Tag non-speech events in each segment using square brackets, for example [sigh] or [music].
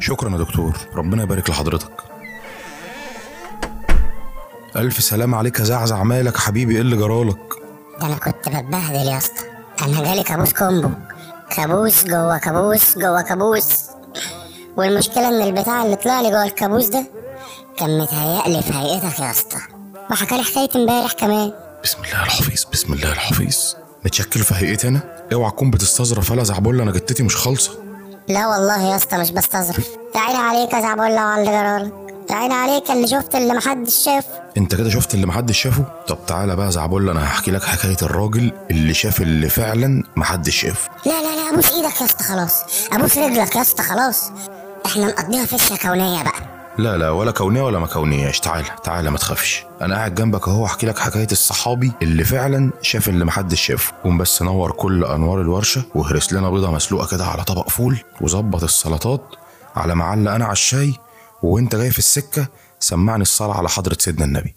شكرا يا دكتور. ربنا يبارك لحضرتك. ألف سلام عليك يا زعزع مالك حبيبي. إيه اللي جرالك؟ ده أنا كنت بتبهدل يا اسطى. أنا جالي كابوس كومبو. كابوس جوه كابوس جوه كابوس. والمشكلة إن البتاع اللي طلع لي جوه الكابوس ده كان متهيألي في هيئتك يا اسطى. وحكى لي حكاية امبارح كمان. بسم الله الحفيظ بسم الله الحفيظ متشكل في هيئتي أنا؟ اوعى تكون بتستظرف. ولا زعبولة أنا جتتي مش خالصة. لا والله يا اسطى مش بستظرف. يا عيني عليك يا زعبولة وعلى جرالك يا عيني عليك اللي شفت اللي محدش شافه. انت كده شفت اللي محدش شافه؟ طب تعالى بقى يا زعبولة أنا هحكي لك حكاية الراجل اللي شاف اللي فعلا محدش شافه. لا لا لا ابوس إيدك يا اسطى خلاص. ابوس رجلك يا اسطى خلاص. إحنا نقضيها فشة كونية بقى. لا لا ولا كونية ولا ما كونياش تعالى تعالى ما تخافش. أنا قاعد جنبك أهو احكي لك حكاية الصحابي اللي فعلا شاف اللي محدش شافه. قوم بس نور كل أنوار الورشة وهرس لنا بيضة مسلوقة كده على طبق فول وظبط السلطات على معلق أنا على الشاي وأنت جاي في السكة سمعني الصلاة على حضرة سيدنا النبي.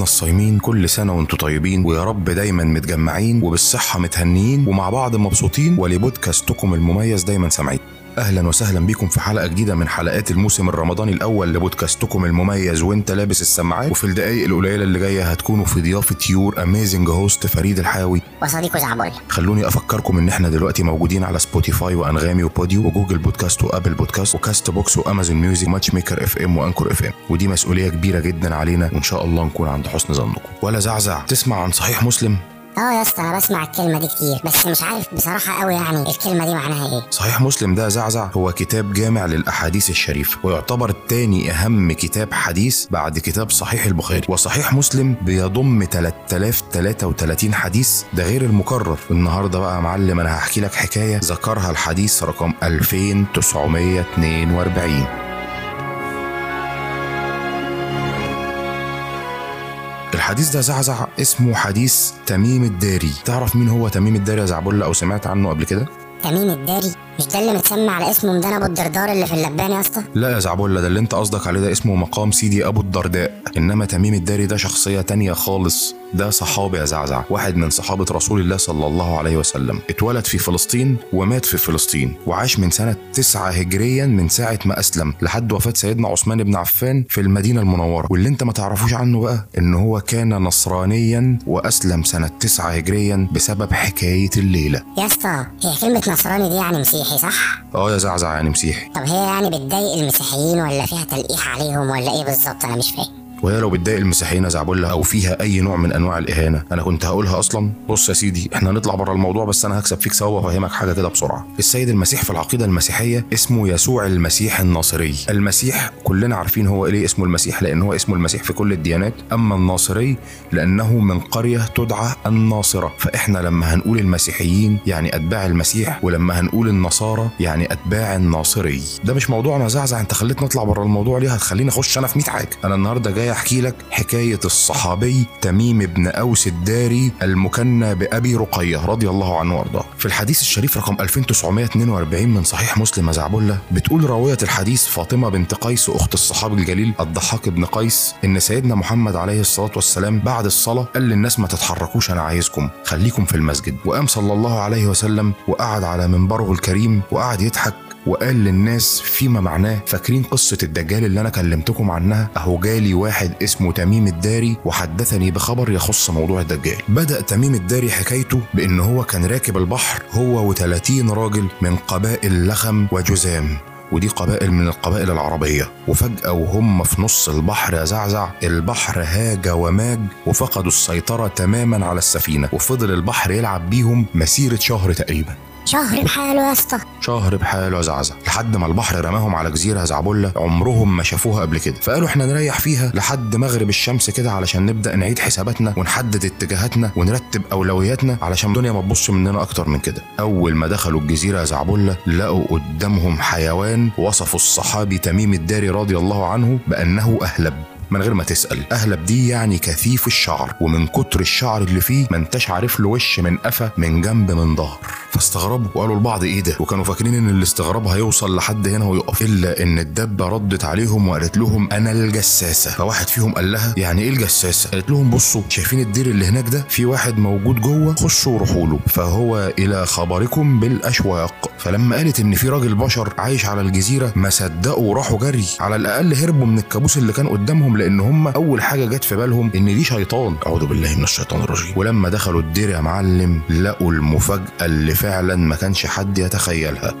حبايبنا الصايمين كل سنة وأنتم طيبين ويا رب دايما متجمعين وبالصحة متهنيين ومع بعض مبسوطين ولبودكاستكم المميز دايما سامعين. أهلا وسهلا بيكم في حلقة جديدة من حلقات الموسم الرمضاني الأول لبودكاستكم المميز وأنت لابس السماعات. وفي الدقائق القليلة اللي جاية هتكونوا في ضيافة your amazing host فريد الحاوي. وصديقه زعبولة خلوني أفكركم إن إحنا دلوقتي موجودين على سبوتيفاي وأنغامي وبوديو وجوجل بودكاست و Apple Podcast و Castbox و Amazon Music و Matchmaker FM و Anchor FM ودي مسؤولية كبيرة جدا علينا وإن شاء الله نكون عند حسن ظنكم. ولا زعزع تسمع عن صحيح مسلم؟ آه يا اسطى أنا بسمع الكلمة دي كتير بس مش عارف بصراحة قوي يعني الكلمة دي معناها إيه. صحيح مسلم ده زعزع. هو كتاب جامع للأحاديث الشريفة ويعتبر تاني أهم كتاب حديث بعد كتاب صحيح البخاري. وصحيح مسلم بيضم 3033 حديث ده غير المكرر. النهاردة بقى يا معلم أنا هحكي لك حكاية ذكرها الحديث رقم 2942 الحديث ده زعزع اسمه حديث تميم الداري. تعرف مين هو تميم الداري يا زعبولة أو سمعت عنه قبل كده؟ تميم الداري؟ مش ده اللي متسمى على اسمه مدان أبو الدردار اللي في اللبان يا اسطى؟ لا يا زعبولة ده اللي أنت قصدك عليه ده اسمه مقام سيدي أبو الدرداء. إنما تميم الداري ده شخصية تانية خالص. ده صحابي يا زعزع واحد من صحابة رسول الله صلى الله عليه وسلم. اتولد في فلسطين ومات في فلسطين وعاش من سنة تسعة هجريا من ساعة ما أسلم لحد وفاة سيدنا عثمان بن عفان في المدينة المنورة. واللي انت ما تعرفوش عنه بقى إن هو كان نصرانيا وأسلم سنة تسعة هجريا بسبب حكاية الليلة. يا اسطى هي كلمة نصراني دي يعني مسيحي صح؟ آه يا زعزع يعني مسيحي. طب هي يعني بتضايق المسيحيين ولا فيها تلقيح عليهم ولا إيه بالظبط؟ أنا مش فاهم. وهي لو بتضايق المسيحيين زعبولة أو فيها أي نوع من أنواع الإهانة أنا كنت هقولها أصلا بص يا سيدي إحنا هنطلع بره الموضوع بس أنا هكسب فيك ثواب وافهمك حاجة كده بسرعة. السيد المسيح في العقيدة المسيحية اسمه يسوع المسيح الناصري. المسيح كلنا عارفين هو ليه اسمه المسيح لأن هو اسمه المسيح في كل الديانات. أما الناصري لأنه من قرية تدعى الناصرة. فإحنا لما هنقول المسيحيين يعني أتباع المسيح ولما هنقول النصارى يعني أتباع الناصري. ده مش موضوعنا زعزع أنت خليتني اطلع بره الموضوع ليه؟ هتخليني أخش أنا في 100 حاجة. أنا النهارده جاي احكي لك حكاية الصحابي تميم بن أوس الداري المكنى بأبي رقية رضي الله عنه وأرضاه. في الحديث الشريف رقم 2942 من صحيح مسلم يا زعبله بتقول راويه الحديث فاطمة بنت قيس أخت الصحابي الجليل الضحاك بن قيس إن سيدنا محمد عليه الصلاة والسلام بعد الصلاة قال للناس ما تتحركوش أنا عايزكم خليكم في المسجد. وقام صلى الله عليه وسلم وقعد على منبره الكريم وقعد يضحك وقال للناس فيما معناه. فاكرين قصة الدجال اللي أنا كلمتكم عنها؟ أهو جالي واحد اسمه تميم الداري وحدثني بخبر يخص موضوع الدجال. بدأ تميم الداري حكايته بأن هو كان راكب البحر هو و30 راجل من قبائل لخم وجزام. ودي قبائل من القبائل العربية. وفجأة وهم في نص البحر يا زعزع البحر هاج وماج وفقدوا السيطرة تماما على السفينة. وفضل البحر يلعب بيهم مسيرة شهر تقريبا. شهر بحاله يا اسطى. شهر بحاله زعزع. لحد ما البحر رماهم على جزيرة زعبلة عمرهم ما شافوها قبل كده. فقالوا إحنا نريح فيها لحد مغرب الشمس كده علشان نبدأ نعيد حساباتنا ونحدد اتجاهاتنا ونرتب أولوياتنا علشان الدنيا ما تبص مننا أكتر من كده. أول ما دخلوا الجزيرة زعبلة لقوا قدامهم حيوان وصفوا الصحابي تميم الداري رضي الله عنه بأنه أهلب من غير ما تسأل. أهلب دي يعني كثيف الشعر ومن كتر الشعر اللي فيه ما انتش عارف له وش من قفا من جنب من ظهر. فاستغربوا وقالوا لبعض إيه ده؟ وكانوا فاكرين إن الاستغراب هيوصل لحد هنا ويقف. إلا إن الدبه ردت عليهم وقالت لهم أنا الجساسة. فواحد فيهم قال لها يعني إيه الجساسة؟ قالت لهم بصوا شايفين الدير اللي هناك ده؟ في واحد موجود جوه خشوا وروحوا له. فهو إلى خبركم بالأشواق. فلما قالت إن في راجل بشر عايش على الجزيرة ما صدقوا وراحوا جري. على الأقل هربوا من الكابوس اللي كان قدامهم لأن هم أول حاجة جت في بالهم إن دي شيطان. أعوذ بالله من الشيطان الرجيم. ولما دخلوا الدير يا معلم لقوا المفاجأة اللي فعلا ما كانش حد يتخيلها.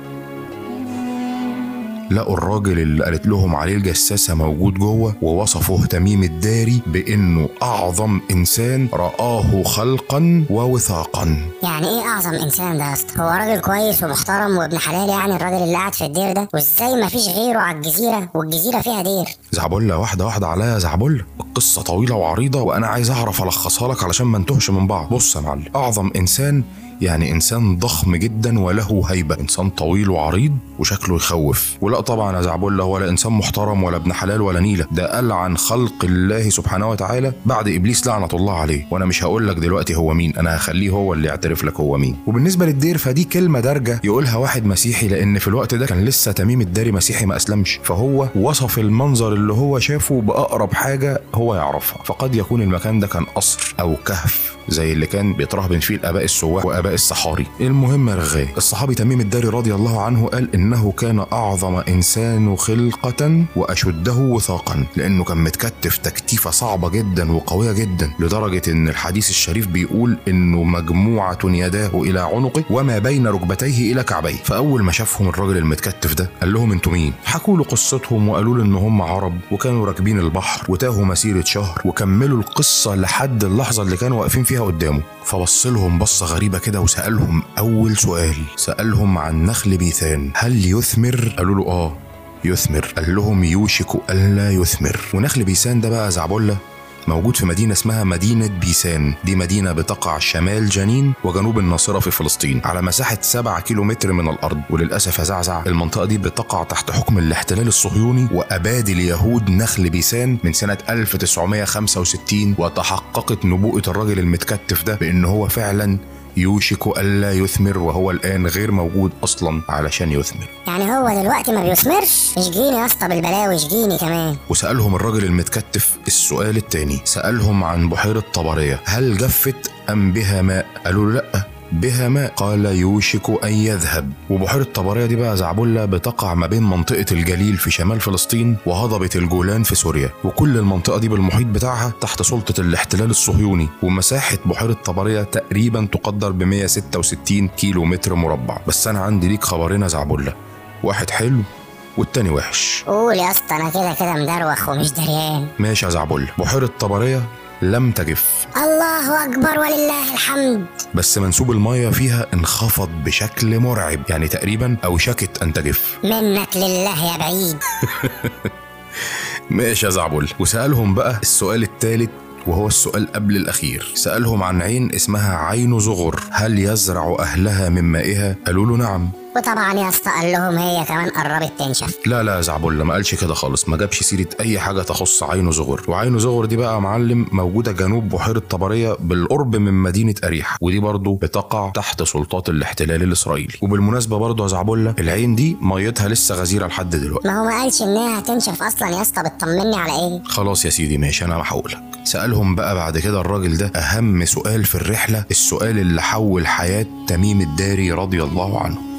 لقوا الراجل اللي قالت لهم عليه الجساسة موجود جوه ووصفوه تميم الداري بأنه أعظم إنسان رآه خلقا ووثاقا. يعني إيه أعظم إنسان ده يا أسطى؟ هو راجل كويس ومحترم وابن حلال يعني الراجل اللي قاعد في الدير ده؟ وإزاي ما فيش غيره على الجزيرة والجزيرة فيها دير؟ زعبلة واحدة واحدة عليا يا زعبلة القصة طويلة وعريضة وأنا عايز أعرف ألخصها لك علشان ما نتوهش من بعض. بص يا معلم أعظم إنسان يعني إنسان ضخم جدا وله هيبة. إنسان طويل وعريض وشكله يخوف. ولا طبعا يا زعبلة ولا إنسان محترم ولا ابن حلال ولا نيلة. ده ألعن خلق الله سبحانه وتعالى بعد إبليس لعنة الله عليه. وأنا مش هقول لك دلوقتي هو مين أنا هخليه هو اللي يعترف لك هو مين. وبالنسبة للدير فدي كلمة دارجة يقولها واحد مسيحي لأن في الوقت ده كان لسه تميم الداري مسيحي ما أسلمش. فهو وصف المنظر اللي هو شافه بأقرب حاجة هو يعرفها. فقد يكون المكان ده كان قصر أو كهف زي اللي كان بيترهبن فيه الاباء السواح وآباء الصحاري. المهم يا رغاي الصحابي تميم الداري رضي الله عنه قال إنه كان أعظم إنسان خلقة وأشده وثاقا لأنه كان متكتف تكتيفة صعبة جدا وقوية جدا لدرجة إن الحديث الشريف بيقول إنه مجموعة يداه إلى عنقه وما بين ركبتيه إلى كعبيه. فأول ما شافهم الراجل المتكتف ده قال لهم أنتوا مين؟ حكوا له قصتهم وقالوا له إن هم عرب وكانوا راكبين البحر وتاهوا مسيرة شهر وكملوا القصة لحد اللحظة اللي كانوا واقفين فيها قدامه. فبص لهم بصة غريبة كده وسألهم أول سؤال. سألهم عن نخل بيثان. هل يثمر؟ قالوا له آه يثمر. قال لهم يوشك ألا يثمر. ونخل بيثان ده بقى زعبله موجود في مدينة اسمها مدينة بيسان. دي مدينة بتقع شمال جنين وجنوب الناصرة في فلسطين على مساحة 7 كيلومتر من الأرض. وللأسف يا زعزع المنطقة دي بتقع تحت حكم الاحتلال الصهيوني وأباد اليهود نخل بيسان من سنة 1965 وتحققت نبوءة الراجل المتكتف ده بأن هو فعلا يوشك ألا يثمر وهو الآن غير موجود أصلا علشان يثمر. يعني هو دلوقتي ما بيثمرش؟ اشجيني يا اسطى بالبلاوي اشجيني كمان. وسألهم الراجل المتكتف السؤال التاني. سألهم عن بحيرة طبرية. هل جفت أم بها ماء؟ قالوا له لأ. بها ماء. قال يوشك أن يذهب. وبحيرة طبرية دي بقى زعبلة بتقع ما بين منطقة الجليل في شمال فلسطين وهضبة الجولان في سوريا. وكل المنطقة دي بالمحيط بتاعها تحت سلطة الاحتلال الصهيوني. ومساحة بحيرة طبرية تقريبا تقدر ب 166 كيلو متر مربع. بس أنا عندي ليك خبرين يا زعبلة. واحد حلو والتاني وحش. قول يا اسطى أنا كده كده مدروخ ومش دريان. ماشي يا زعبلة. بحيرة طبرية لم تجف. الله أكبر ولله الحمد. بس منسوب المية فيها انخفض بشكل مرعب يعني تقريبا أوشكت أن تجف. منك لله يا بعيد. [laughs] ماشي يا زعبل وسألهم بقى السؤال الثالث وهو السؤال قبل الأخير. سألهم عن عين اسمها عين زغر. هل يزرع أهلها من مائها؟ قالوا له نعم. وطبعا يا أسطى قال لهم هي كمان قربت تنشف لا لا يا زعبل ما قالش كده خالص. ما جابش سيرة أي حاجة تخص عين زغر وعين زغر دي بقى معلم موجودة جنوب بحيرة طبرية بالقرب من مدينة أريحة. ودي برضو بتقع تحت سلطات الاحتلال الإسرائيلي. وبالمناسبة برضو يا زعبلة العين دي ميتها لسه غزيرة لحد دلوقتي. ما هو ما قالش إنها هتنشف أصلا يا أسطى بتطمني على إيه؟ خلاص يا سيدي ماشي أنا هقولك سألهم بقى بعد كده الراجل ده أهم سؤال في الرحلة السؤال اللي حول حياة تميم الداري رضي الله عنه.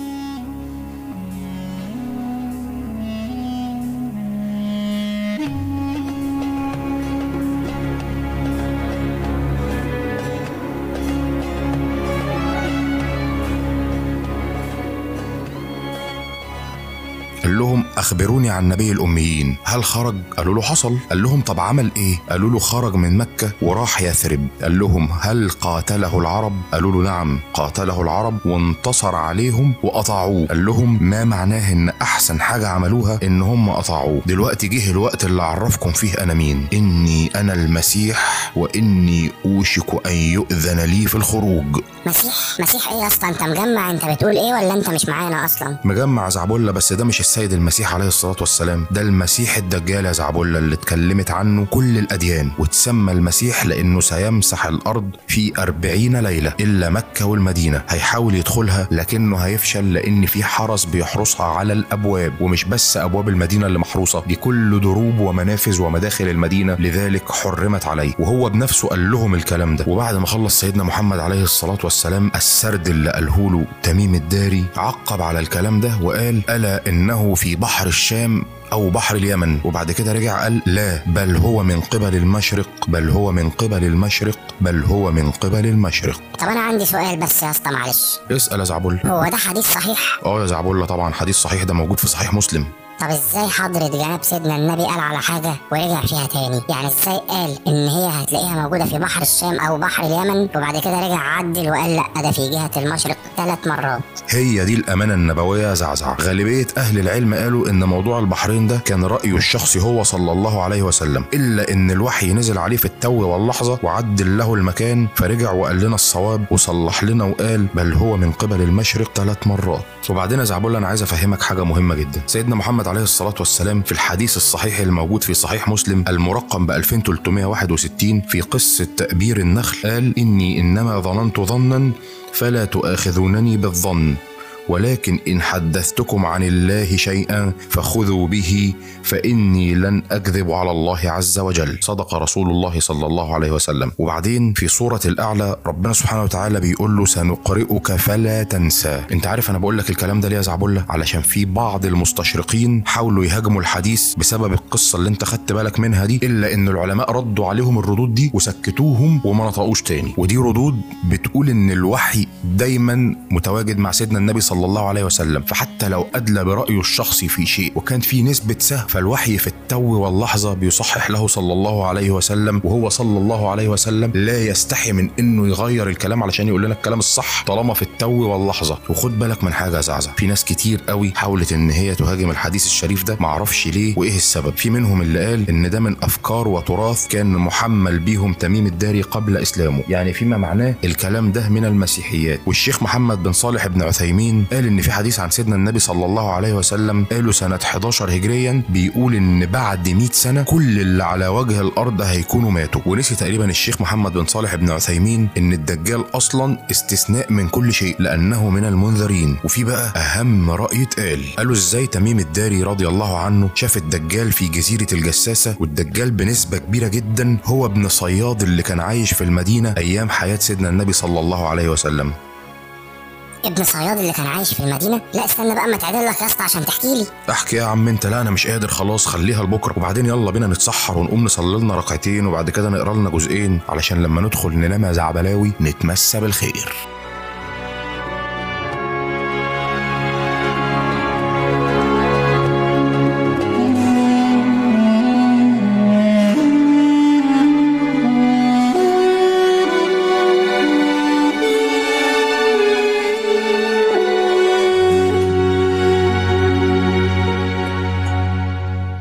أخبروني عن نبي الأميين. هل خرج؟ قالوا له حصل. قال لهم طب عمل إيه؟ قالوا له خرج من مكة وراح يثرب. قال لهم هل قاتله العرب؟ قالوا له نعم قاتله العرب وانتصر عليهم وأطاعوه. قال لهم ما معناه إن أحسن حاجة عملوها؟ إن هم أطاعوه. دلوقتي جه الوقت اللي أعرفكم فيه أنا مين. إني أنا المسيح وإني أوشك أن يؤذن لي في الخروج. مسيح مسيح إيه يا اسطى؟ أنت مجمع أنت بتقول إيه ولا أنت مش معانا أصلا؟ مجمع زعبله بس ده مش السيد السيد عليه الصلاة والسلام ده المسيح الدجال يا زعبله اللي اتكلمت عنه كل الأديان وتسمى المسيح لأنه سيمسح الأرض في أربعين ليلة إلا مكة والمدينة هيحاول يدخلها لكنه هيفشل لأن في حرس بيحرسها على الأبواب ومش بس أبواب المدينة اللي محروسة دي كل دروب ومنافذ ومداخل المدينة لذلك حرمت عليه وهو بنفسه قال لهم الكلام ده. وبعد ما خلص سيدنا محمد عليه الصلاة والسلام السرد اللي قاله له تميم الداري عقب على الكلام ده وقال ألا إنه في بحر الشام أو بحر اليمن. وبعد كده رجع قال لا بل هو من قبل المشرق بل هو من قبل المشرق بل هو من قبل المشرق. طب أنا عندي سؤال بس يا اسطى معلش. اسأل يا زعبل هو ده حديث صحيح؟ آه يا زعبولة طبعا حديث صحيح ده موجود في صحيح مسلم. طب إزاي حضرة جناب سيدنا النبي قال على حاجة ورجع فيها تاني؟ يعني إزاي قال إن هي هتلاقيها موجودة في بحر الشام أو بحر اليمن وبعد كده رجع عدل وقال لأ ده في جهة المشرق ثلاث مرات؟ هي دي الأمانة النبوية زعزع. غالبية أهل العلم قالوا إن موضوع البحرين ده كان رأيه الشخصي هو صلى الله عليه وسلم إلا إن الوحي نزل عليه في التو واللحظة وعدل له المكان فرجع وقال لنا الصواب وصلح لنا وقال بل هو من قبل المشرق ثلاث مرات. وبعدين يا زعبول أنا عايز أفهمك حاجة مهمة جدا. سيدنا محمد عليه الصلاة والسلام في الحديث الصحيح الموجود في صحيح مسلم المرقم ب 2361 في قصة تأبير النخل. قال إني إنما ظننت ظنا فلا تؤاخذونني بالظن. ولكن إن حدثتكم عن الله شيئا فخذوا به فإني لن أكذب على الله عز وجل. صدق رسول الله صلى الله عليه وسلم. وبعدين في سورة الأعلى ربنا سبحانه وتعالى بيقول له سنقرئك فلا تنسى. أنت عارف أنا بقول لك الكلام ده ليه يا زعبله علشان في بعض المستشرقين حاولوا يهاجموا الحديث بسبب القصة اللي أنت خدت بالك منها دي إلا إن العلماء ردوا عليهم الردود دي وسكتوهم وما نطقوش تاني. ودي ردود بتقول إن الوحي دايما متواجد مع سيدنا النبي صلى الله عليه وسلم فحتى لو أدلى برأيه الشخصي في شيء وكان في نسبة سهو فالوحي في التو واللحظة بيصحح له صلى الله عليه وسلم وهو صلى الله عليه وسلم لا يستحي من إنه يغير الكلام علشان يقول لنا الكلام الصح طالما في التو واللحظة. وخد بالك من حاجة زعزع في ناس كتير قوي حاولت إن هي تهاجم الحديث الشريف ده معرفش ليه وإيه السبب؟ في منهم اللي قال إن ده من أفكار وتراث كان محمل بيهم تميم الداري قبل إسلامه يعني فيما معناه الكلام ده من المسيحيات. والشيخ محمد بن صالح بن عثيمين قال إن في حديث عن سيدنا النبي صلى الله عليه وسلم قالوا سنة 11 هجريا بيقول إن بعد 100 سنة كل اللي على وجه الأرض هيكونوا ماتوا. ونسي تقريبا الشيخ محمد بن صالح بن عثيمين إن الدجال أصلا استثناء من كل شيء لأنه من المنذرين. وفي بقى أهم رأي اتقال. قالوا إزاي تميم الداري رضي الله عنه شاف الدجال في جزيرة الجساسة؟ والدجال بنسبة كبيرة جدا هو ابن صياد اللي كان عايش في المدينة أيام حياة سيدنا النبي صلى الله عليه وسلم. ابن صياد اللي كان عايش في المدينة. لا استنى بقى ما تعدل لك يا اسطى عشان تحكي لي. احكي يا عم انت لا أنا مش قادر. خلاص خليها لبكرة وبعدين يلا بينا نتسحر ونقوم نصلي لنا ركعتين وبعد كده نقرا لنا جزئين علشان لما ندخل ننام يا زعبلاوي نتمسى بالخير.